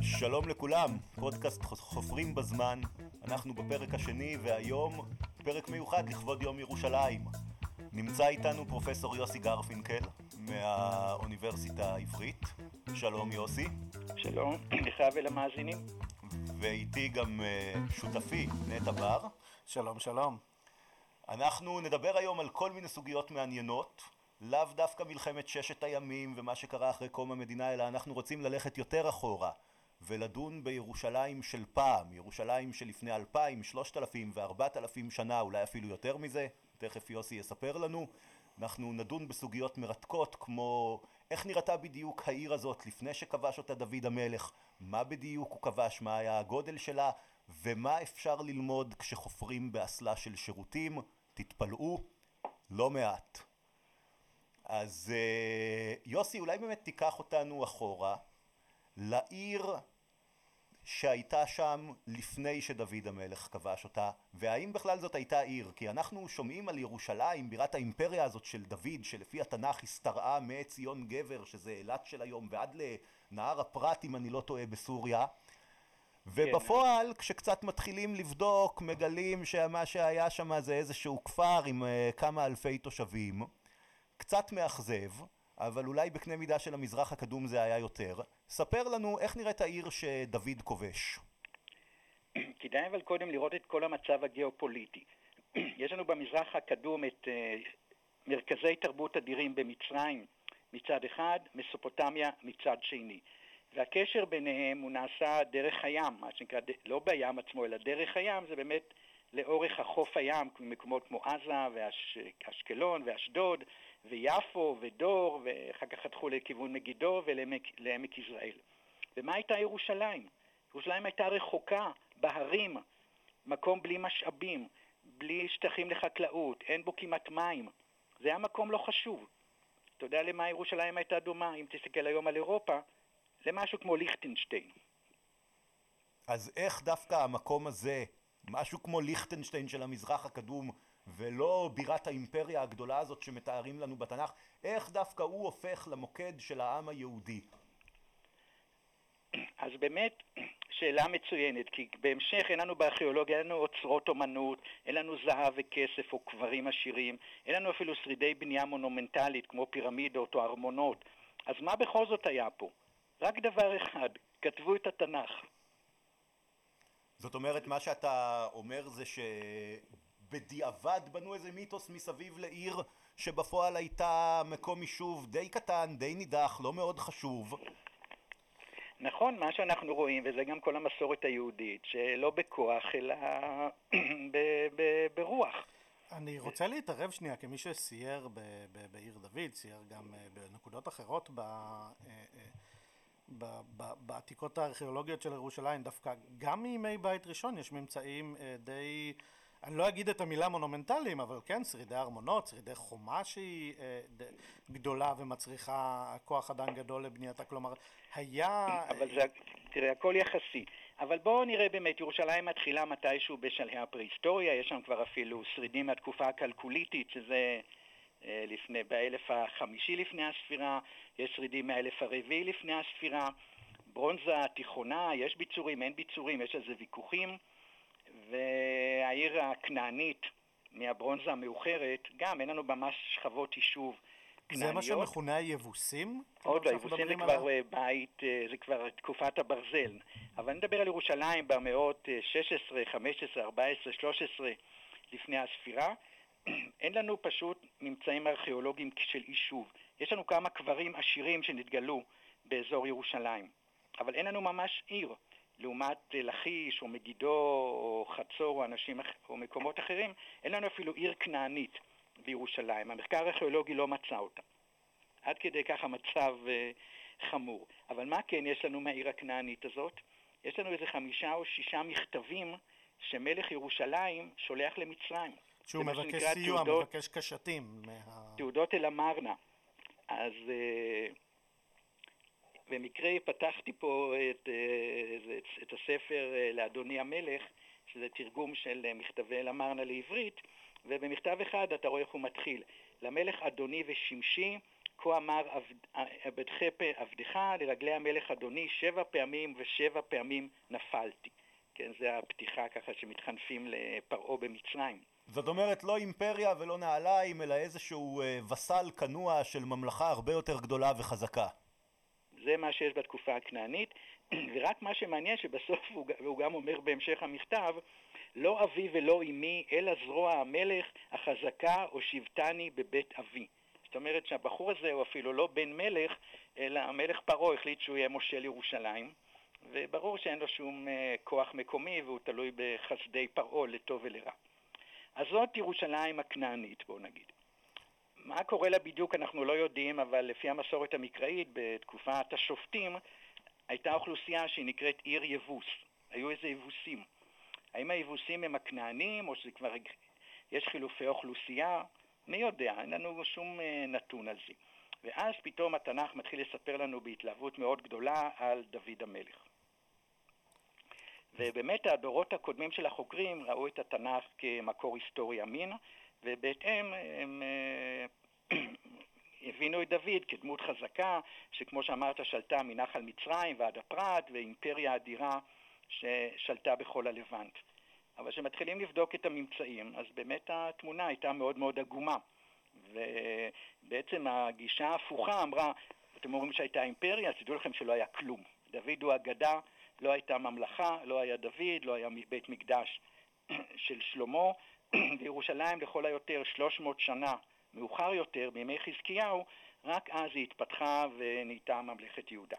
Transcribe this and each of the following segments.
שלום לכולם, פודקאסט חופרים בזמן, אנחנו בפרק השני והיום פרק מיוחד לכבוד יום ירושלים. נמצא איתנו פרופסור יוסי גרפינקל מהאוניברסיטה העברית. שלום יוסי. שלום לך ולמאזינים. ואיתי גם אה, שותפי נטע בר. שלום שלום. אנחנו נדבר היום על כל מיני סוגיות מעניינות, לאו דווקא מלחמת ששת הימים ומה שקרה אחרי קום המדינה, אלא אנחנו רוצים ללכת יותר אחורה ולדון בירושלים של פעם, ירושלים שלפני אלפיים, שלושת אלפים וארבעת אלפים שנה, אולי אפילו יותר מזה, תכף יוסי יספר לנו. אנחנו נדון בסוגיות מרתקות כמו איך נראתה בדיוק העיר הזאת לפני שכבש אותה דוד המלך, מה בדיוק הוא כבש, מה היה הגודל שלה, ומה אפשר ללמוד כשחופרים באסלה של שירותים, תתפלאו, לא מעט. אז אה, יוסי, אולי באמת תיקח אותנו אחורה לעיר שהייתה שם לפני שדוד המלך כבש אותה, והאם בכלל זאת הייתה עיר? כי אנחנו שומעים על ירושלים, בירת האימפריה הזאת של דוד, שלפי התנ"ך השתרעה מציון גבר, שזה אילת של היום, ועד לנהר הפרת, אם אני לא טועה, בסוריה. ובפועל, כן. כשקצת מתחילים לבדוק, מגלים שמה שהיה שם זה איזשהו כפר עם uh, כמה אלפי תושבים. קצת מאכזב. אבל אולי בקנה מידה של המזרח הקדום זה היה יותר. ספר לנו איך נראית העיר שדוד כובש. כדאי אבל קודם לראות את כל המצב הגיאופוליטי. יש לנו במזרח הקדום את uh, מרכזי תרבות אדירים במצרים מצד אחד, מסופוטמיה מצד שני. והקשר ביניהם הוא נעשה דרך הים, מה שנקרא, לא בים עצמו, אלא דרך הים, זה באמת לאורך החוף הים, מקומות כמו עזה ואשקלון ואשדוד ויפו ודור, ואחר כך חתכו לכיוון מגידו ולעמק יזרעאל. ומה הייתה ירושלים? ירושלים הייתה רחוקה, בהרים, מקום בלי משאבים, בלי שטחים לחקלאות, אין בו כמעט מים. זה היה מקום לא חשוב. אתה יודע למה ירושלים הייתה דומה, אם תסתכל היום על אירופה, למשהו כמו ליכטנשטיין. אז איך דווקא המקום הזה משהו כמו ליכטנשטיין של המזרח הקדום ולא בירת האימפריה הגדולה הזאת שמתארים לנו בתנ"ך, איך דווקא הוא הופך למוקד של העם היהודי? אז באמת, שאלה מצוינת, כי בהמשך אין לנו בארכיאולוגיה, אין לנו אוצרות אומנות, אין לנו זהב וכסף או קברים עשירים, אין לנו אפילו שרידי בנייה מונומנטלית כמו פירמידות או ארמונות. אז מה בכל זאת היה פה? רק דבר אחד, כתבו את התנ"ך. זאת אומרת, מה שאתה אומר זה שבדיעבד בנו איזה מיתוס מסביב לעיר שבפועל הייתה מקום יישוב די קטן, די נידח, לא מאוד חשוב. נכון, מה שאנחנו רואים, וזה גם כל המסורת היהודית, שלא בכוח, אלא ברוח. אני רוצה להתערב שנייה, כמי שסייר בעיר דוד, סייר גם אה, בנקודות אחרות ב... אה, אה, בעתיקות הארכיאולוגיות של ירושלים, דווקא גם מימי בית ראשון יש ממצאים אה, די, אני לא אגיד את המילה מונומנטליים, אבל כן, שרידי ארמונות, שרידי חומה שהיא אה, גדולה ומצריכה כוח אדם גדול לבנייתה, כלומר, היה... אבל זה, תראה, הכל יחסי. אבל בואו נראה באמת, ירושלים מתחילה מתישהו בשלהי הפרה-היסטוריה, יש שם כבר אפילו שרידים מהתקופה הכלכוליתית, שזה... אה, לפני, באלף החמישי לפני הספירה, יש שרידים מהאלף הרביעי לפני הספירה, ברונזה התיכונה, יש ביצורים, אין ביצורים, יש על זה ויכוחים, והעיר הכנענית מהברונזה המאוחרת, גם אין לנו ממש שכבות יישוב כנעניות. זה מה שמכונה היבוסים? עוד לא, היבוסים זה כבר עליו? בית, אה, זה כבר תקופת הברזל. אבל אני מדבר על ירושלים במאות 16, 15, 14, 13 לפני הספירה. אין לנו פשוט ממצאים ארכיאולוגיים של יישוב. יש לנו כמה קברים עשירים שנתגלו באזור ירושלים, אבל אין לנו ממש עיר. לעומת לכיש או מגידו או חצור או אנשים או מקומות אחרים, אין לנו אפילו עיר כנענית בירושלים. המחקר הארכיאולוגי לא מצא אותה. עד כדי כך המצב uh, חמור. אבל מה כן יש לנו מהעיר הכנענית הזאת? יש לנו איזה חמישה או שישה מכתבים שמלך ירושלים שולח למצרים. שהוא מבקש סיוע, תעודות, מבקש קשתים. מה... תעודות אל המרנה. אז uh, במקרה פתחתי פה את, uh, את, את הספר uh, לאדוני המלך, שזה תרגום של מכתבי אל המרנה לעברית, ובמכתב אחד אתה רואה איך הוא מתחיל. למלך אדוני ושמשי, כה אמר עבדך עבדך לרגלי המלך אדוני, שבע פעמים ושבע פעמים נפלתי. כן, זה הפתיחה ככה שמתחנפים לפרעה במצרים. זאת אומרת, לא אימפריה ולא נעליים, אלא איזשהו אה, וסל כנוע של ממלכה הרבה יותר גדולה וחזקה. זה מה שיש בתקופה הכנענית, ורק מה שמעניין שבסוף, הוא, והוא גם אומר בהמשך המכתב, לא אבי ולא אמי, אלא זרוע המלך החזקה או שבטני בבית אבי. זאת אומרת שהבחור הזה הוא אפילו לא בן מלך, אלא המלך פרעה החליט שהוא יהיה מושל ירושלים, וברור שאין לו שום אה, כוח מקומי והוא תלוי בחסדי פרעה לטוב ולרע. אז זאת ירושלים הכנענית, בואו נגיד. מה קורה לה בדיוק אנחנו לא יודעים, אבל לפי המסורת המקראית, בתקופת השופטים, הייתה אוכלוסייה שהיא נקראת עיר יבוס. היו איזה יבוסים. האם היבוסים הם הכנענים, או שזה כבר... יש חילופי אוכלוסייה? מי יודע, אין לנו שום אה, נתון על זה. ואז פתאום התנ"ך מתחיל לספר לנו בהתלהבות מאוד גדולה על דוד המלך. ובאמת הדורות הקודמים של החוקרים ראו את התנ"ך כמקור היסטורי אמין, ובהתאם הם אה, הבינו את דוד כדמות חזקה, שכמו שאמרת שלטה מנחל מצרים ועד הפרת, ואימפריה אדירה ששלטה בכל הלבנט. אבל כשמתחילים לבדוק את הממצאים, אז באמת התמונה הייתה מאוד מאוד עגומה. ובעצם הגישה ההפוכה אמרה, אתם אומרים שהייתה אימפריה, אז תדעו לכם שלא היה כלום. דוד הוא אגדה, לא הייתה ממלכה, לא היה דוד, לא היה בית מקדש של שלמה, וירושלים לכל היותר 300 שנה מאוחר יותר, בימי חזקיהו, רק אז היא התפתחה ונהייתה ממלכת יהודה.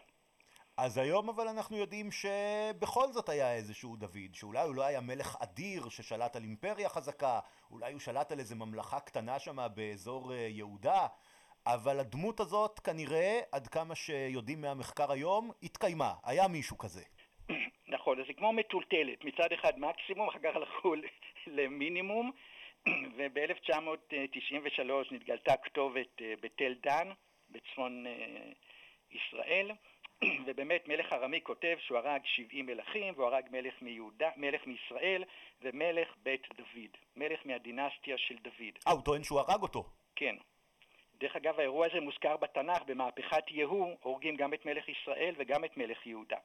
אז היום אבל אנחנו יודעים שבכל זאת היה איזשהו דוד, שאולי הוא לא היה מלך אדיר ששלט על אימפריה חזקה, אולי הוא שלט על איזה ממלכה קטנה שם באזור אה, יהודה, אבל הדמות הזאת כנראה, עד כמה שיודעים מהמחקר היום, התקיימה, היה מישהו כזה. נכון, אז זה כמו מטולטלת, מצד אחד מקסימום, אחר כך הלכו למינימום, וב-1993 נתגלתה כתובת אה, בתל דן, בצפון אה, ישראל, ובאמת מלך ארמי כותב שהוא הרג 70 מלכים, והוא הרג מלך, מיהודה, מלך מישראל ומלך בית דוד, מלך מהדינסטיה של דוד. אה, הוא טוען שהוא הרג אותו. כן. דרך אגב, האירוע הזה מוזכר בתנ"ך, במהפכת יהוא, הורגים גם את מלך ישראל וגם את מלך יהודה.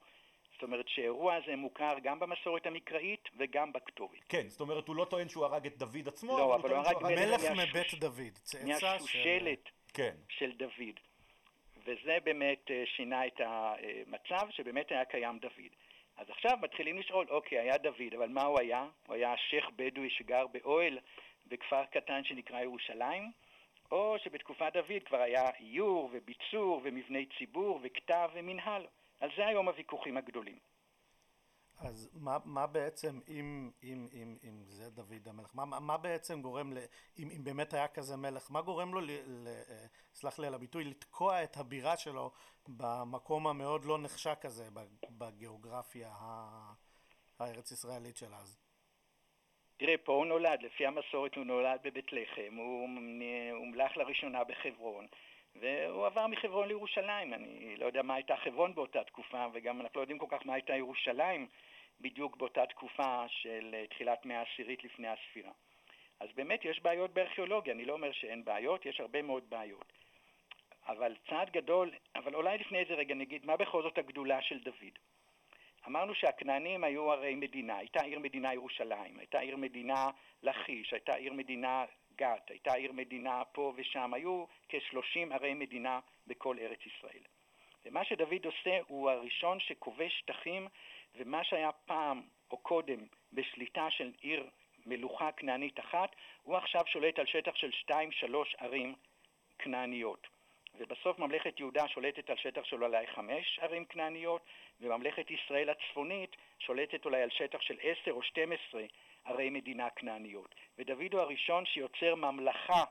זאת אומרת שהאירוע הזה מוכר גם במסורת המקראית וגם בכתובת. כן, זאת אומרת הוא לא טוען שהוא הרג את דוד עצמו, לא, אבל הוא הרג מלך מבית דוד, מהשושלת של... כן. של דוד. וזה באמת אה, שינה את המצב שבאמת היה קיים דוד. אז עכשיו מתחילים לשאול, אוקיי, היה דוד, אבל מה הוא היה? הוא היה שייח' בדואי שגר באוהל בכפר קטן שנקרא ירושלים, או שבתקופת דוד כבר היה איור וביצור ומבני ציבור וכתב ומנהל. על זה היום הוויכוחים הגדולים. אז מה, מה בעצם, אם, אם, אם, אם זה דוד המלך, מה, מה בעצם גורם, ל, אם, אם באמת היה כזה מלך, מה גורם לו, ל, ל, סלח לי על הביטוי, לתקוע את הבירה שלו במקום המאוד לא נחשק הזה בגיאוגרפיה הארץ ישראלית של אז? תראה, פה הוא נולד, לפי המסורת הוא נולד בבית לחם, הוא הומלך לראשונה בחברון. והוא עבר מחברון לירושלים. אני לא יודע מה הייתה חברון באותה תקופה, וגם אנחנו לא יודעים כל כך מה הייתה ירושלים בדיוק באותה תקופה של אה, תחילת מאה עשירית לפני הספירה. אז באמת יש בעיות בארכיאולוגיה, אני לא אומר שאין בעיות, יש הרבה מאוד בעיות. אבל צעד גדול, אבל אולי לפני איזה רגע נגיד, מה בכל זאת הגדולה של דוד? אמרנו שהכנענים היו הרי מדינה, הייתה עיר מדינה ירושלים, הייתה עיר מדינה לכיש, הייתה עיר מדינה גת, הייתה עיר מדינה פה ושם, היו כ-30 ערי מדינה בכל ארץ ישראל. ומה שדוד עושה הוא הראשון שכובש שטחים, ומה שהיה פעם או קודם בשליטה של עיר מלוכה כנענית אחת, הוא עכשיו שולט על שטח של שתיים, שלוש ערים כנעניות. ובסוף ממלכת יהודה שולטת על שטח של אולי חמש ערים כנעניות, וממלכת ישראל הצפונית שולטת אולי על שטח של עשר או שתים עשרה ערי מדינה כנעניות. ודוד הוא הראשון שיוצר ממלכה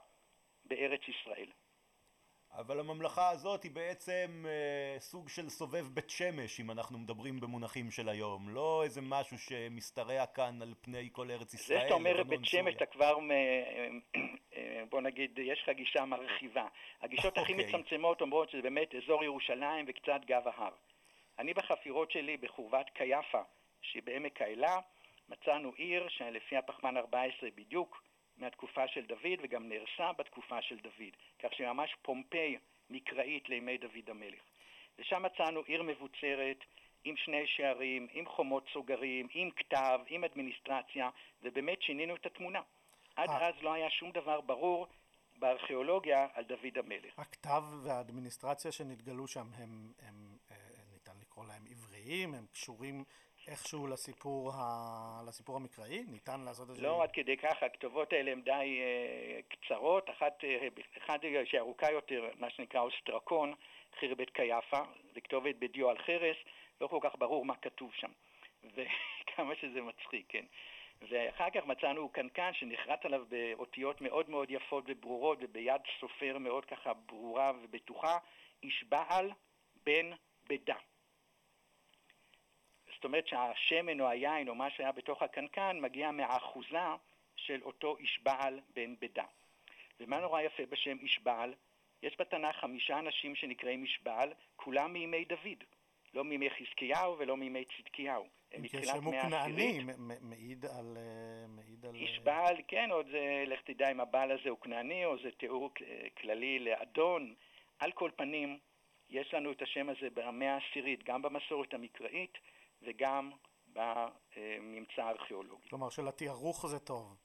בארץ ישראל. אבל הממלכה הזאת היא בעצם אה, סוג של סובב בית שמש, אם אנחנו מדברים במונחים של היום. לא איזה משהו שמשתרע כאן על פני כל ארץ ישראל. זה שאתה אומר בית שמש, אתה כבר, אה, אה, בוא נגיד, יש לך גישה מרחיבה. הגישות הכי אוקיי. מצמצמות אומרות שזה באמת אזור ירושלים וקצת גב ההר. אני בחפירות שלי בחורבת קייפה, שהיא בעמק האלה, מצאנו עיר שלפי הפחמן 14 בדיוק מהתקופה של דוד וגם נהרסה בתקופה של דוד, כך שממש פומפיי מקראית לימי דוד המלך. ושם מצאנו עיר מבוצרת, עם שני שערים, עם חומות סוגרים, עם כתב, עם אדמיניסטרציה, ובאמת שינינו את התמונה. עד אה. אז לא היה שום דבר ברור בארכיאולוגיה על דוד המלך. הכתב והאדמיניסטרציה שנתגלו שם הם, הם אה, ניתן לקרוא להם עבריים, הם קשורים איכשהו לסיפור, ה... לסיפור המקראי? ניתן לעשות את זה? לא עד כדי כך, הכתובות האלה הן די אה, קצרות, אחת, אה, אחת שארוכה יותר, מה שנקרא אוסטרקון, חירבת קייפה, זה כתובת בדיו על חרס, לא כל כך ברור מה כתוב שם, וכמה שזה מצחיק, כן. ואחר כך מצאנו קנקן שנחרט עליו באותיות מאוד מאוד יפות וברורות וביד סופר מאוד ככה ברורה ובטוחה, איש בעל בן בדה. אומרת שהשמן או היין או מה שהיה בתוך הקנקן מגיע מהאחוזה של אותו איש בעל בן בדה. ומה נורא יפה בשם איש בעל? יש בתנ"ך חמישה אנשים שנקראים איש בעל, כולם מימי דוד. לא מימי חזקיהו ולא מימי צדקיהו. הם מתחילת מאה עשירית. מעיד על... אה, מעיד על... איש בעל, כן, עוד זה, לך תדע אם הבעל הזה הוא כנעני או זה תיאור כללי לאדון. על כל פנים, יש לנו את השם הזה במאה העשירית, גם במסורת המקראית וגם בממצא הארכיאולוגי. כלומר, שלתיארוך זה טוב.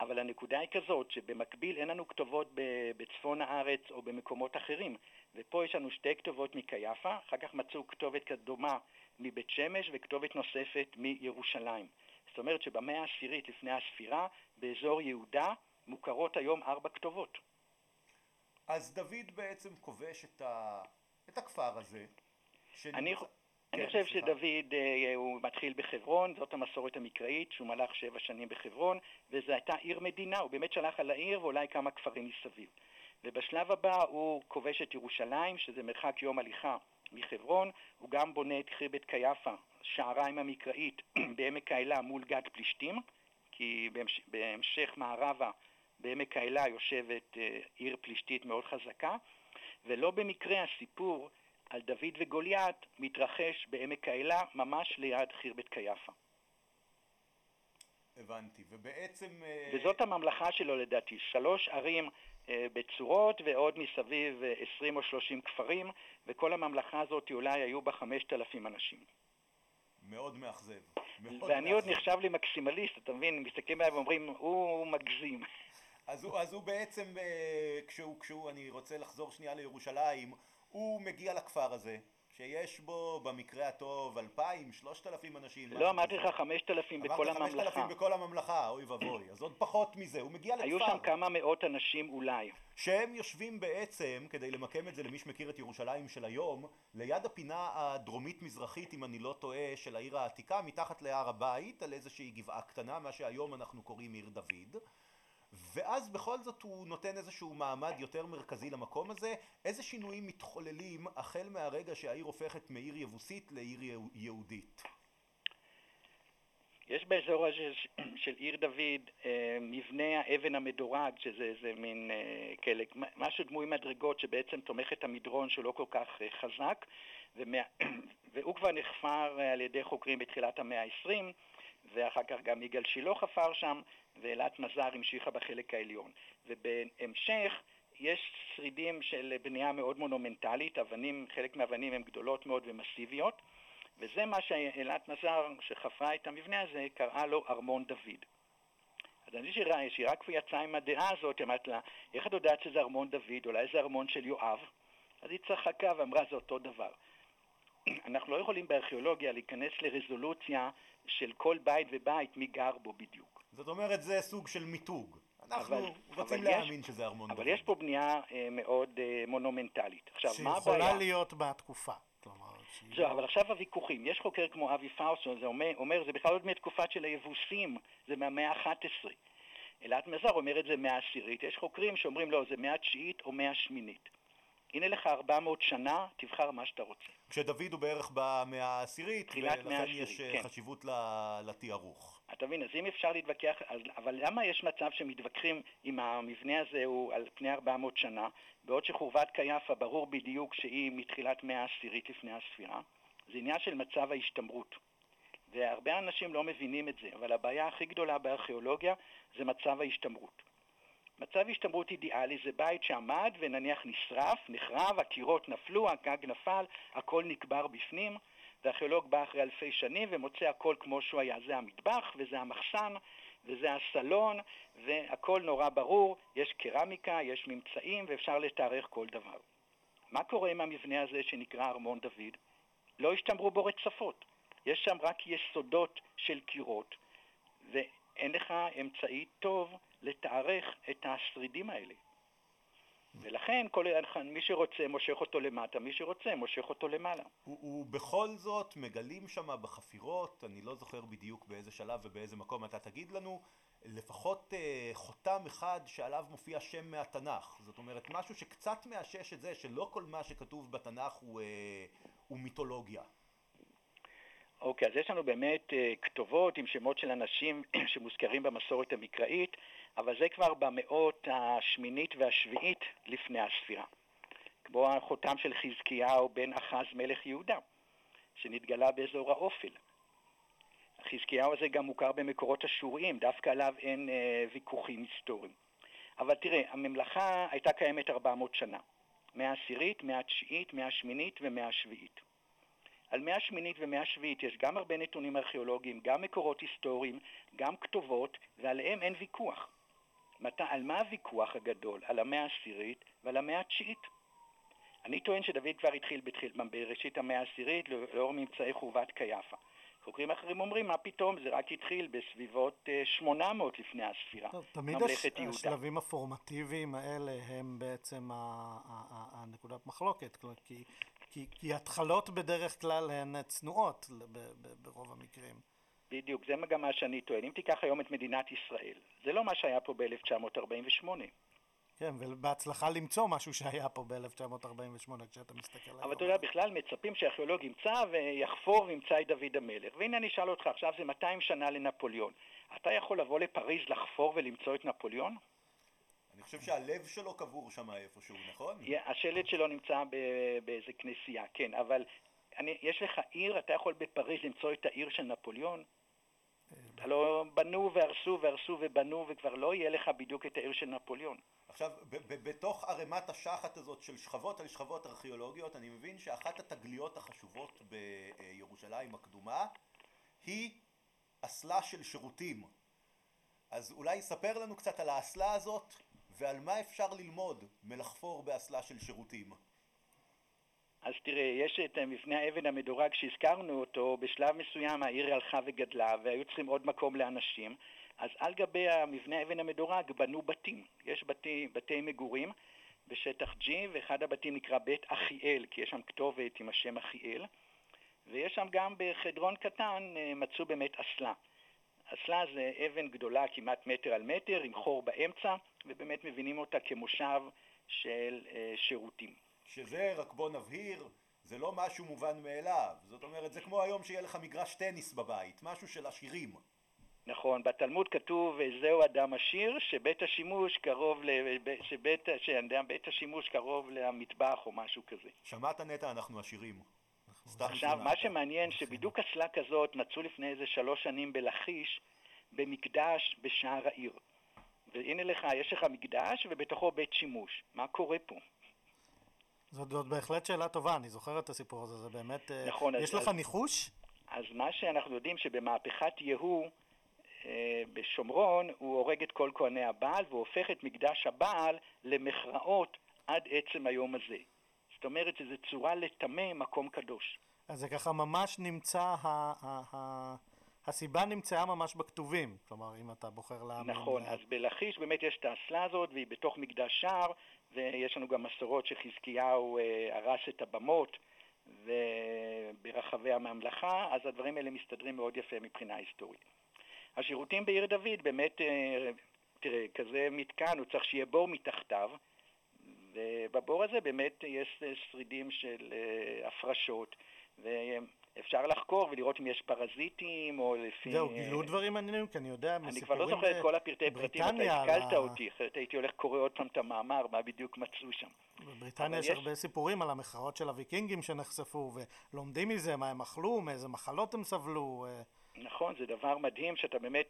אבל הנקודה היא כזאת, שבמקביל אין לנו כתובות בצפון הארץ או במקומות אחרים. ופה יש לנו שתי כתובות מקייפה, אחר כך מצאו כתובת כדומה מבית שמש וכתובת נוספת מירושלים. זאת אומרת שבמאה העשירית לפני הספירה, באזור יהודה, מוכרות היום ארבע כתובות. אז דוד בעצם כובש את, ה... את הכפר הזה. שנמצא... אני, אני כן, חושב שדוד אה, הוא מתחיל בחברון, זאת המסורת המקראית, שהוא מלך שבע שנים בחברון, וזו הייתה עיר מדינה, הוא באמת שלח על העיר ואולי כמה כפרים מסביב. ובשלב הבא הוא כובש את ירושלים, שזה מרחק יום הליכה מחברון, הוא גם בונה את חירבת קייפה, שעריים המקראית, בעמק האלה מול גת פלישתים, כי בהמש, בהמשך מערבה בעמק האלה יושבת אה, עיר פלישתית מאוד חזקה, ולא במקרה הסיפור על דוד וגוליית מתרחש בעמק האלה, ממש ליד חירבת קייפה. הבנתי, ובעצם... אה, וזאת הממלכה שלו לדעתי, שלוש ערים אה, בצורות ועוד מסביב 20 או 30 כפרים, וכל הממלכה הזאת אולי היו בה 5,000 אנשים. מאוד מאכזב. ואני עוד נחשב לי מקסימליסט, אתה מבין? מסתכלים עליי ואומרים, הוא מגזים. אז הוא, אז הוא בעצם, אה, כשהוא, כשהוא, אני רוצה לחזור שנייה לירושלים, הוא מגיע לכפר הזה, שיש בו במקרה הטוב אלפיים, שלושת אלפים אנשים. לא, אמרתי לך חמשת אלפים בכל הממלכה. אמרת חמשת אלפים בכל הממלכה, אוי ואבוי. אז עוד פחות מזה, הוא מגיע לכפר. היו שם כמה מאות אנשים אולי. שהם יושבים בעצם, כדי למקם את זה למי שמכיר את ירושלים של היום, ליד הפינה הדרומית-מזרחית, אם אני לא טועה, של העיר העתיקה, מתחת להר הבית, על איזושהי גבעה קטנה, מה שהיום אנחנו קוראים עיר דוד. ואז בכל זאת הוא נותן איזשהו מעמד יותר מרכזי למקום הזה. איזה שינויים מתחוללים החל מהרגע שהעיר הופכת מעיר יבוסית לעיר יהודית? יש באזור הזה של עיר דוד אה, מבנה האבן המדורג, שזה איזה מין אה, כאלה, משהו דמוי מדרגות שבעצם תומך את המדרון שהוא לא כל כך אה, חזק, והוא כבר נחפר על ידי חוקרים בתחילת המאה ה-20, ואחר כך גם יגאל שילה חפר שם, ואילת מזר המשיכה בחלק העליון. ובהמשך יש שרידים של בנייה מאוד מונומנטלית, אבנים, חלק מהאבנים הן גדולות מאוד ומסיביות, וזה מה שאילת מזר, שחפרה את המבנה הזה, קראה לו ארמון דוד. אז אני שראה, שהיא רק יצאה עם הדעה הזאת, אמרת לה, איך את יודעת שזה ארמון דוד, אולי זה ארמון של יואב? אז היא צחקה ואמרה, זה אותו דבר. אנחנו לא יכולים בארכיאולוגיה להיכנס לרזולוציה של כל בית ובית, מי גר בו בדיוק. זאת אומרת, זה סוג של מיתוג. אנחנו אבל, רוצים אבל להאמין יש, שזה ארמון דוד. אבל יש פה בנייה אה, מאוד אה, מונומנטלית. עכשיו, מה הבעיה? שיכולה להיות בתקופה. זהו, אבל עכשיו הוויכוחים. יש חוקר כמו אבי פאוסון, זה אומר, אומר, זה בכלל עוד מתקופה של היבוסים, זה מהמאה ה-11. אלעד מזר אומר את זה מאה עשירית. יש חוקרים שאומרים, לא, זה מאה תשיעית או מאה שמינית. הנה לך 400 שנה, תבחר מה שאתה רוצה. כשדוד הוא בערך במאה העשירית, ולכן יש אה, כן. חשיבות לתיארוך. אתה מבין, אז אם אפשר להתווכח, אבל למה יש מצב שמתווכחים אם המבנה הזה הוא על פני 400 שנה, בעוד שחורבת קייפה ברור בדיוק שהיא מתחילת מאה העשירית לפני הספירה? זה עניין של מצב ההשתמרות. והרבה אנשים לא מבינים את זה, אבל הבעיה הכי גדולה בארכיאולוגיה זה מצב ההשתמרות. מצב השתמרות אידיאלי זה בית שעמד ונניח נשרף, נחרב, הקירות נפלו, הגג נפל, הכל נקבר בפנים, והארכיאולוג בא אחרי אלפי שנים ומוצא הכל כמו שהוא היה. זה המטבח וזה המחסן וזה הסלון והכל נורא ברור, יש קרמיקה, יש ממצאים ואפשר לתארך כל דבר. מה קורה עם המבנה הזה שנקרא ארמון דוד? לא השתמרו בו רצפות, יש שם רק יסודות של קירות, ואין לך אמצעי טוב לתארך את השרידים האלה. ולכן כל, מי שרוצה מושך אותו למטה, מי שרוצה מושך אותו למעלה. ובכל זאת מגלים שם בחפירות, אני לא זוכר בדיוק באיזה שלב ובאיזה מקום אתה תגיד לנו, לפחות אה, חותם אחד שעליו מופיע שם מהתנ"ך. זאת אומרת, משהו שקצת מאשש את זה שלא כל מה שכתוב בתנ"ך הוא, אה, הוא מיתולוגיה. אוקיי, אז יש לנו באמת אה, כתובות עם שמות של אנשים שמוזכרים במסורת המקראית, אבל זה כבר במאות השמינית והשביעית לפני הספירה. כמו החותם של חזקיהו בן אחז מלך יהודה, שנתגלה באזור האופל. חזקיהו הזה גם מוכר במקורות אשוריים, דווקא עליו אין אה, ויכוחים היסטוריים. אבל תראה, הממלכה הייתה קיימת 400 שנה, מאה עשירית, מאה תשיעית, מאה שמינית ומאה שביעית. על מאה שמינית ומאה שביעית יש גם הרבה נתונים ארכיאולוגיים, גם מקורות היסטוריים, גם כתובות, ועליהם אין ויכוח. מת... על מה הוויכוח הגדול? על המאה העשירית ועל המאה התשיעית. אני טוען שדוד כבר התחיל בתחיל, בראשית המאה העשירית לאור ממצאי חורבת קייפה. חוקרים אחרים אומרים, מה פתאום, זה רק התחיל בסביבות 800 אה, לפני הספירה, טוב, תמיד הש, יהודה. השלבים הפורמטיביים האלה הם בעצם הנקודת מחלוקת, כי, כי, כי התחלות בדרך כלל הן צנועות ברוב המקרים. בדיוק, זה גם מה שאני טוען. אם תיקח היום את מדינת ישראל, זה לא מה שהיה פה ב-1948. כן, ובהצלחה למצוא משהו שהיה פה ב-1948 כשאתה מסתכל עליו. אבל אתה יודע, בכלל מצפים שארכיאולוג ימצא ויחפור וימצא את דוד המלך. והנה אני אשאל אותך, עכשיו זה 200 שנה לנפוליאון. אתה יכול לבוא לפריז לחפור ולמצוא את נפוליאון? אני חושב שהלב שלו קבור שם איפשהו, נכון? השלט שלו נמצא באיזה כנסייה, כן, אבל אני, יש לך עיר, אתה יכול בפריז למצוא את העיר של נפוליאון? הלוא בנו והרסו והרסו ובנו וכבר לא יהיה לך בדיוק את העיר של נפוליאון. עכשיו, בתוך ערימת השחת הזאת של שכבות על שכבות ארכיאולוגיות, אני מבין שאחת התגליות החשובות בירושלים הקדומה היא אסלה של שירותים. אז אולי ספר לנו קצת על האסלה הזאת ועל מה אפשר ללמוד מלחפור באסלה של שירותים. אז תראה, יש את מבנה האבן המדורג שהזכרנו אותו, בשלב מסוים העיר הלכה וגדלה והיו צריכים עוד מקום לאנשים, אז על גבי המבנה האבן המדורג בנו בתים. יש בתי, בתי מגורים בשטח G, ואחד הבתים נקרא בית אחיאל, כי יש שם כתובת עם השם אחיאל, ויש שם גם בחדרון קטן אה, מצאו באמת אסלה. אסלה זה אבן גדולה כמעט מטר על מטר עם חור באמצע, ובאמת מבינים אותה כמושב של אה, שירותים. שזה, רק בוא נבהיר, זה לא משהו מובן מאליו. זאת אומרת, זה כמו היום שיהיה לך מגרש טניס בבית, משהו של עשירים. נכון, בתלמוד כתוב, זהו אדם עשיר, שבית השימוש קרוב, לב... שבית, שבית השימוש קרוב למטבח או משהו כזה. שמעת נטע, אנחנו עשירים. עכשיו, מה שמעניין, שבדיוק אסלה כזאת מצאו לפני איזה שלוש שנים בלכיש, במקדש בשער העיר. והנה לך, יש לך מקדש ובתוכו בית שימוש. מה קורה פה? זאת, זאת בהחלט שאלה טובה, אני זוכר את הסיפור הזה, זה באמת... אה, נכון. יש אז, לך ניחוש? אז מה שאנחנו יודעים שבמהפכת יהוא אה, בשומרון הוא הורג את כל כהני הבעל והוא הופך את מקדש הבעל למכרעות עד עצם היום הזה. זאת אומרת שזו צורה לטמא מקום קדוש. אז זה ככה ממש נמצא, ה, ה, ה, הסיבה נמצאה ממש בכתובים, כלומר אם אתה בוחר להאמין. נכון, אז בלכיש באמת יש את האסלה הזאת והיא בתוך מקדש שער ויש לנו גם מסורות שחזקיהו אה, הרס את הבמות ברחבי הממלכה, אז הדברים האלה מסתדרים מאוד יפה מבחינה היסטורית. השירותים בעיר דוד באמת, אה, תראה, כזה מתקן, הוא צריך שיהיה בור מתחתיו, ובבור הזה באמת יש שרידים של אה, הפרשות, אפשר לחקור ולראות אם יש פרזיטים או לפי... זהו, גילו דברים מעניינים, כי אני יודע אני כבר לא זוכר את כל הפרטי פרטים, אתה השכלת אותי, אחרת הייתי הולך קורא עוד פעם את המאמר, מה בדיוק מצאו שם. בבריטניה יש הרבה סיפורים על המחאות של הוויקינגים שנחשפו, ולומדים מזה מה הם אכלו, מאיזה מחלות הם סבלו. אה. נכון, זה דבר מדהים שאתה באמת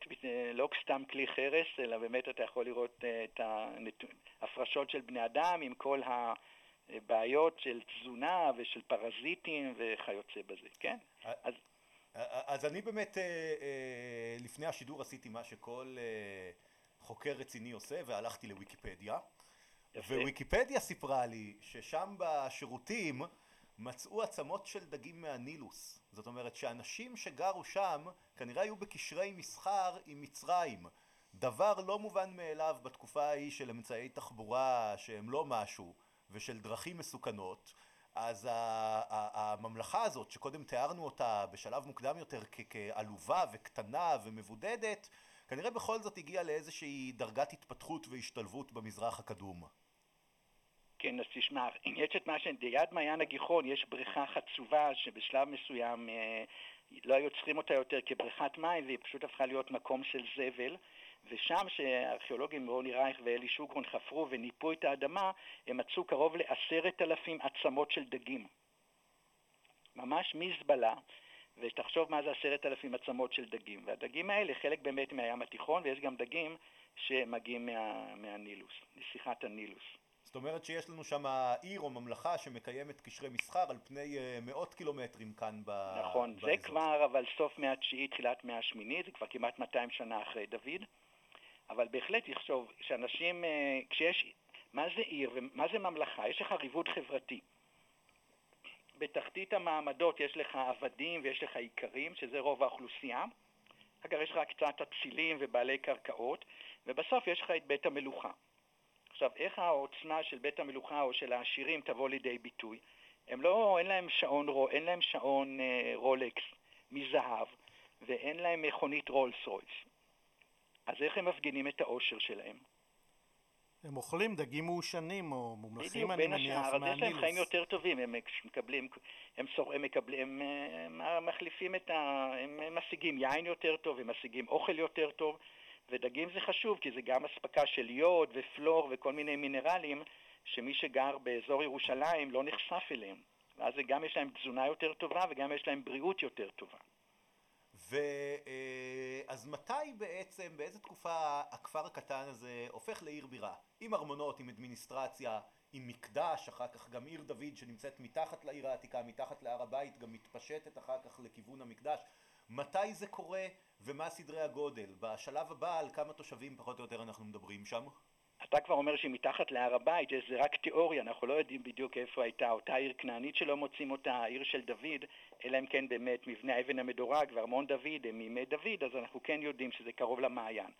לא סתם כלי חרס, אלא באמת אתה יכול לראות את ההפרשות של בני אדם עם כל הבעיות של תזונה ושל פרזיטים וכיוצא בזה, כן? אז, אז אני באמת לפני השידור עשיתי מה שכל חוקר רציני עושה והלכתי לוויקיפדיה. יפה. וויקיפדיה סיפרה לי ששם בשירותים מצאו עצמות של דגים מהנילוס. זאת אומרת שאנשים שגרו שם כנראה היו בקשרי מסחר עם מצרים. דבר לא מובן מאליו בתקופה ההיא של אמצעי תחבורה שהם לא משהו ושל דרכים מסוכנות. אז הממלכה הזאת שקודם תיארנו אותה בשלב מוקדם יותר כעלובה וקטנה ומבודדת כנראה בכל זאת הגיעה לאיזושהי דרגת התפתחות והשתלבות במזרח הקדום. כן, אז תשמע, יש את מה ש... ליד מעיין הגיחון יש בריכה חצובה שבשלב מסוים אה, לא היו צריכים אותה יותר כבריכת מים והיא פשוט הפכה להיות מקום של זבל ושם שהארכיאולוגים רוני רייך ואלי שוגרון חפרו וניפו את האדמה הם מצאו קרוב לעשרת אלפים עצמות של דגים. ממש מזבלה ותחשוב מה זה עשרת אלפים עצמות של דגים והדגים האלה חלק באמת מהים התיכון ויש גם דגים שמגיעים מה, מהנילוס, נסיכת הנילוס. זאת אומרת שיש לנו שם עיר או ממלכה שמקיימת קשרי מסחר על פני אה, מאות קילומטרים כאן ב... נכון, באזור. זה כבר אבל סוף מאה התשיעית, תחילת מאה השמינית, זה כבר כמעט 200 שנה אחרי דוד, אבל בהחלט יחשוב שאנשים, אה, כשיש, מה זה עיר ומה זה ממלכה? יש לך ריבוד חברתי. בתחתית המעמדות יש לך עבדים ויש לך איכרים, שזה רוב האוכלוסייה. אגב, יש לך קצת אצילים ובעלי קרקעות, ובסוף יש לך את בית המלוכה. עכשיו, איך העוצמה של בית המלוכה או של העשירים תבוא לידי ביטוי? הם לא, אין להם שעון, אין להם שעון אה, רולקס מזהב ואין להם מכונית רולס רויס. אז איך הם מפגינים את העושר שלהם? הם אוכלים דגים מעושנים או מומלכים, אני מניח, מהנילוס. בדיוק, בין השאר, אז יש להם חיים יותר טובים, הם מקבלים, הם, סור, הם, מקבלים, הם, הם מחליפים את ה... הם משיגים יין יותר טוב, הם משיגים אוכל יותר טוב, ודגים זה חשוב כי זה גם אספקה של יוד ופלור וכל מיני מינרלים שמי שגר באזור ירושלים לא נחשף אליהם. ואז גם יש להם תזונה יותר טובה וגם יש להם בריאות יותר טובה. ואז אה, מתי בעצם, באיזה תקופה הכפר הקטן הזה הופך לעיר בירה? עם ארמונות, עם אדמיניסטרציה, עם מקדש, אחר כך גם עיר דוד שנמצאת מתחת לעיר העתיקה, מתחת להר הבית, גם מתפשטת אחר כך לכיוון המקדש. מתי זה קורה ומה סדרי הגודל? בשלב הבא על כמה תושבים פחות או יותר אנחנו מדברים שם? אתה כבר אומר שמתחת להר הבית זה רק תיאוריה, אנחנו לא יודעים בדיוק איפה הייתה אותה עיר כנענית שלא מוצאים אותה, העיר של דוד, אלא אם כן באמת מבנה אבן המדורג וארמון דוד הם מימי דוד, אז אנחנו כן יודעים שזה קרוב למעיין.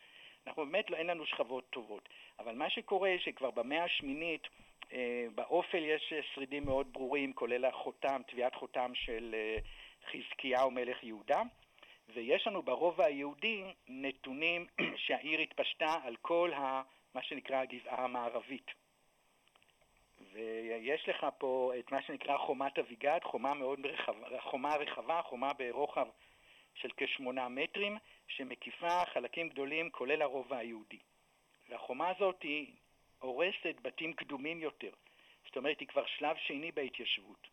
אנחנו באמת, לא, אין לנו שכבות טובות. אבל מה שקורה שכבר במאה השמינית אה, באופל יש שרידים מאוד ברורים, כולל החותם, תביעת חותם של אה, חזקיהו מלך יהודה. ויש לנו ברובע היהודי נתונים שהעיר התפשטה על כל ה, מה שנקרא הגבעה המערבית. ויש לך פה את מה שנקרא חומת אביגד, חומה מאוד רחבה, חומה רחבה, חומה ברוחב של כשמונה מטרים, שמקיפה חלקים גדולים כולל הרובע היהודי. והחומה הזאת היא הורסת בתים קדומים יותר, זאת אומרת היא כבר שלב שני בהתיישבות.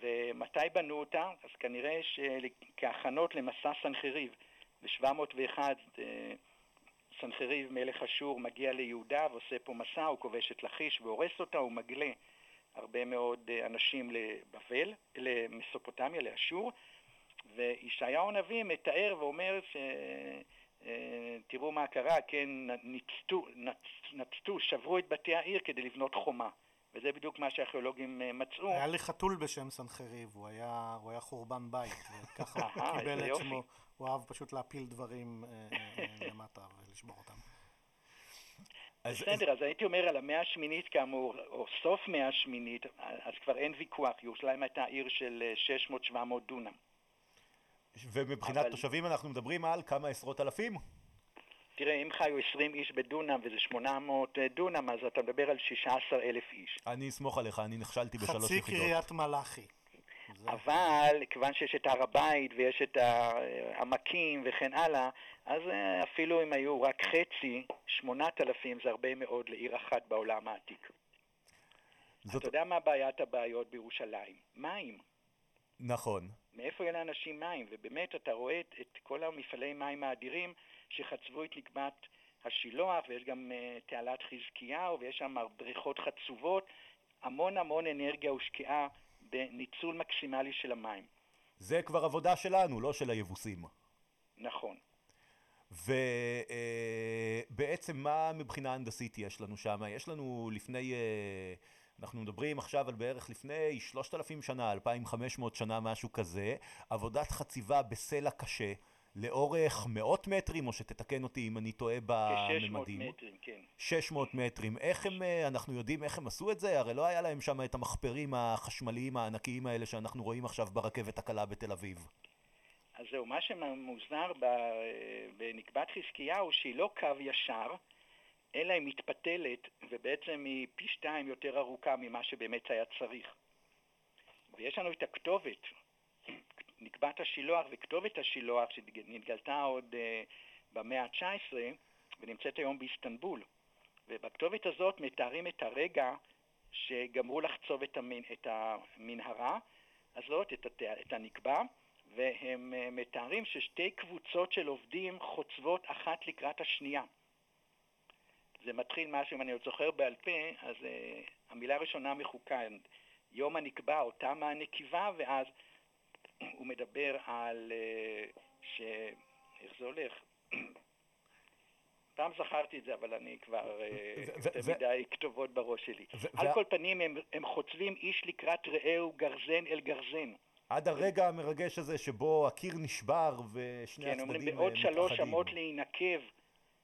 ומתי בנו אותה? אז כנראה שכהכנות למסע סנחריב, ב-701 אה, סנחריב מלך אשור מגיע ליהודה ועושה פה מסע, הוא כובש את לכיש והורס אותה, הוא מגלה הרבה מאוד אה, אנשים לבבל, למסופוטמיה, לאשור, וישעיהו הנביא מתאר ואומר ש... אה, תראו מה קרה, כן, נצתו, נצתו, שברו את בתי העיר כדי לבנות חומה. וזה בדיוק מה שהארכיאולוגים אה, מצאו. היה לי חתול בשם סנחריב, הוא היה, הוא היה חורבן בית, וככה הוא קיבל את שמו, הוא אהב פשוט להפיל דברים אה, אה, למטה ולשבור אותם. בסדר, אז הייתי אומר על המאה השמינית כאמור, או סוף מאה השמינית, אז כבר אין ויכוח, ירושלים הייתה עיר של 600-700 דונם. ומבחינת אבל... תושבים אנחנו מדברים על כמה עשרות אלפים? תראה, אם חיו 20 איש בדונם וזה 800 אה, דונם, אז אתה מדבר על 16 אלף איש. אני אסמוך עליך, אני נכשלתי בשלוש יחידות. חצי קריית מלאכי. אבל כיוון שיש את הר הבית ויש את העמקים וכן הלאה, אז אה, אפילו אם היו רק חצי, 8,000 זה הרבה מאוד לעיר אחת בעולם העתיק. זאת... אתה יודע מה בעיית הבעיות בירושלים? מים. נכון. מאיפה יהיה לאנשים מים? ובאמת אתה רואה את, את כל המפעלי מים האדירים שחצבו את נקבת השילוח, ויש גם uh, תעלת חזקיהו, ויש שם בריכות חצובות. המון המון אנרגיה הושקעה בניצול מקסימלי של המים. זה כבר עבודה שלנו, לא של היבוסים. נכון. ובעצם מה מבחינה הנדסית יש לנו שם? יש לנו לפני, אה, אנחנו מדברים עכשיו על בערך לפני 3,000 שנה, 2,500 שנה, משהו כזה, עבודת חציבה בסלע קשה. לאורך מאות מטרים, או שתתקן אותי אם אני טועה בממדים. כ-600 מטרים, כן. 600 מטרים. איך הם, אה, אנחנו יודעים איך הם עשו את זה? הרי לא היה להם שם את המחפרים החשמליים הענקיים האלה שאנחנו רואים עכשיו ברכבת הקלה בתל אביב. אז זהו, מה שמוזר בנקבת חזקיהו, שהיא לא קו ישר, אלא היא מתפתלת, ובעצם היא פי שתיים יותר ארוכה ממה שבאמת היה צריך. ויש לנו את הכתובת, נקבת השילוח וכתובת השילוח, שנתגלתה עוד uh, במאה ה-19 ונמצאת היום באיסטנבול. ובכתובת הזאת מתארים את הרגע שגמרו לחצוב את, המנ... את המנהרה הזאת, את, הת... את הנקבה, והם uh, מתארים ששתי קבוצות של עובדים חוצבות אחת לקראת השנייה. זה מתחיל משהו, אם אני עוד זוכר בעל פה, אז uh, המילה הראשונה מחוקה, יום הנקבה, אותה מהנקיבה, ואז הוא מדבר על אה, ש... איך זה הולך? פעם זכרתי את זה, אבל אני כבר אה, יותר מדי כתובות בראש שלי. על כל פנים, הם, חוצבים איש לקראת רעהו גרזן אל גרזן. עד הרגע המרגש הזה שבו הקיר נשבר ושני הצדדים מתאחדים. כן, אומרים בעוד שלוש אמות להינקב,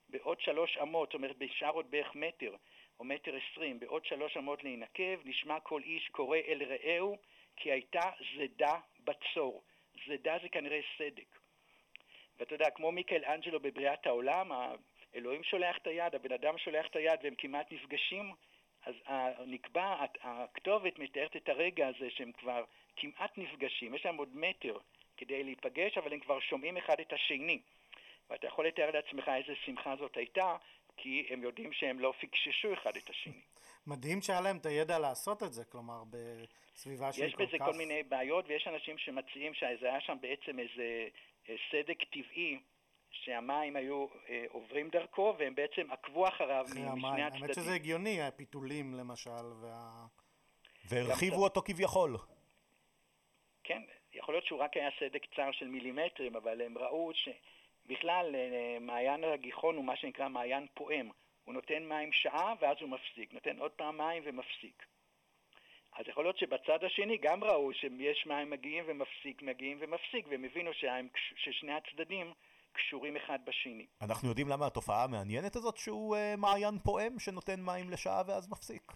בעוד שלוש אמות, זאת אומרת בשאר עוד בערך מטר, או מטר עשרים, בעוד שלוש אמות להינקב, נשמע כל איש קורא אל רעהו, כי הייתה זדה בצור. זדה זה כנראה סדק. ואתה יודע, כמו מיקל אנג'לו בבריאת העולם, האלוהים שולח את היד, הבן אדם שולח את היד והם כמעט נפגשים, אז נקבע, הכתובת מתארת את הרגע הזה שהם כבר כמעט נפגשים, יש להם עוד מטר כדי להיפגש, אבל הם כבר שומעים אחד את השני. ואתה יכול לתאר לעצמך איזה שמחה זאת הייתה, כי הם יודעים שהם לא פיקששו אחד את השני. מדהים שהיה להם את הידע לעשות את זה, כלומר, בסביבה שהיא כל כך... יש בזה כל מיני בעיות, ויש אנשים שמציעים שזה היה שם בעצם איזה אה, סדק טבעי, שהמים היו אה, עוברים דרכו, והם בעצם עקבו אחריו משני המים. הצדדים. האמת שזה הגיוני, הפיתולים למשל, וה... והרחיבו אותו כביכול. כן, יכול להיות שהוא רק היה סדק צר של מילימטרים, אבל הם ראו שבכלל אה, מעיין הגיחון הוא מה שנקרא מעיין פועם. הוא נותן מים שעה ואז הוא מפסיק, נותן עוד פעם מים ומפסיק. אז יכול להיות שבצד השני גם ראו שיש מים מגיעים ומפסיק, מגיעים ומפסיק, והם הבינו שהם, ששני הצדדים קשורים אחד בשני. אנחנו יודעים למה התופעה המעניינת הזאת שהוא uh, מעיין פועם שנותן מים לשעה ואז מפסיק.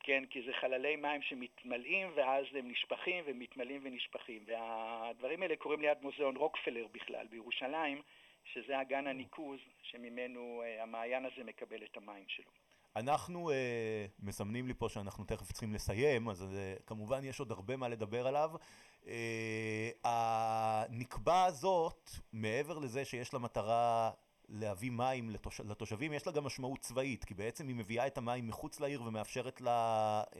כן, כי זה חללי מים שמתמלאים ואז הם נשפכים ומתמלאים ונשפכים. והדברים האלה קורים ליד מוזיאון רוקפלר בכלל בירושלים, שזה אגן הניקוז שממנו uh, המעיין הזה מקבל את המים שלו. אנחנו uh, מסמנים לי פה שאנחנו תכף צריכים לסיים, אז uh, כמובן יש עוד הרבה מה לדבר עליו. Uh, הנקבה הזאת, מעבר לזה שיש לה מטרה להביא מים לתוש... לתושבים, יש לה גם משמעות צבאית, כי בעצם היא מביאה את המים מחוץ לעיר ומאפשרת לה uh,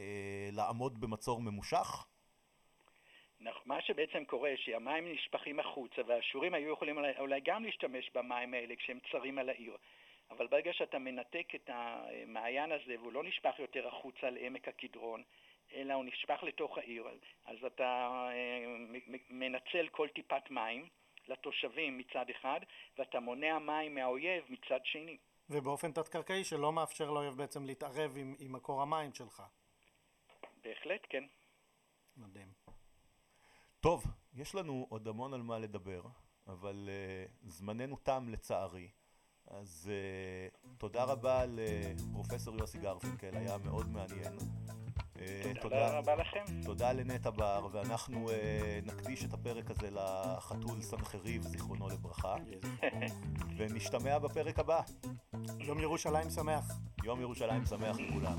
לעמוד במצור ממושך. מה שבעצם קורה, שהמים נשפכים החוצה, והאשורים היו יכולים אולי גם להשתמש במים האלה כשהם צרים על העיר. אבל ברגע שאתה מנתק את המעיין הזה והוא לא נשפך יותר החוצה לעמק הקדרון, אלא הוא נשפך לתוך העיר, אז אתה אה, מנצל כל טיפת מים לתושבים מצד אחד, ואתה מונע מים מהאויב מצד שני. ובאופן תת-קרקעי שלא מאפשר לאויב בעצם להתערב עם, עם מקור המים שלך. בהחלט, כן. מדהים. טוב, יש לנו עוד המון על מה לדבר, אבל uh, זמננו תם לצערי. אז uh, תודה רבה לפרופסור יוסי גרפינקל, היה מאוד מעניין. Uh, תודה רבה לכם. תודה לנטע בר, ואנחנו uh, נקדיש את הפרק הזה לחתול סנחריב, זיכרונו לברכה. ונשתמע בפרק הבא. יום ירושלים שמח. יום ירושלים שמח לכולם.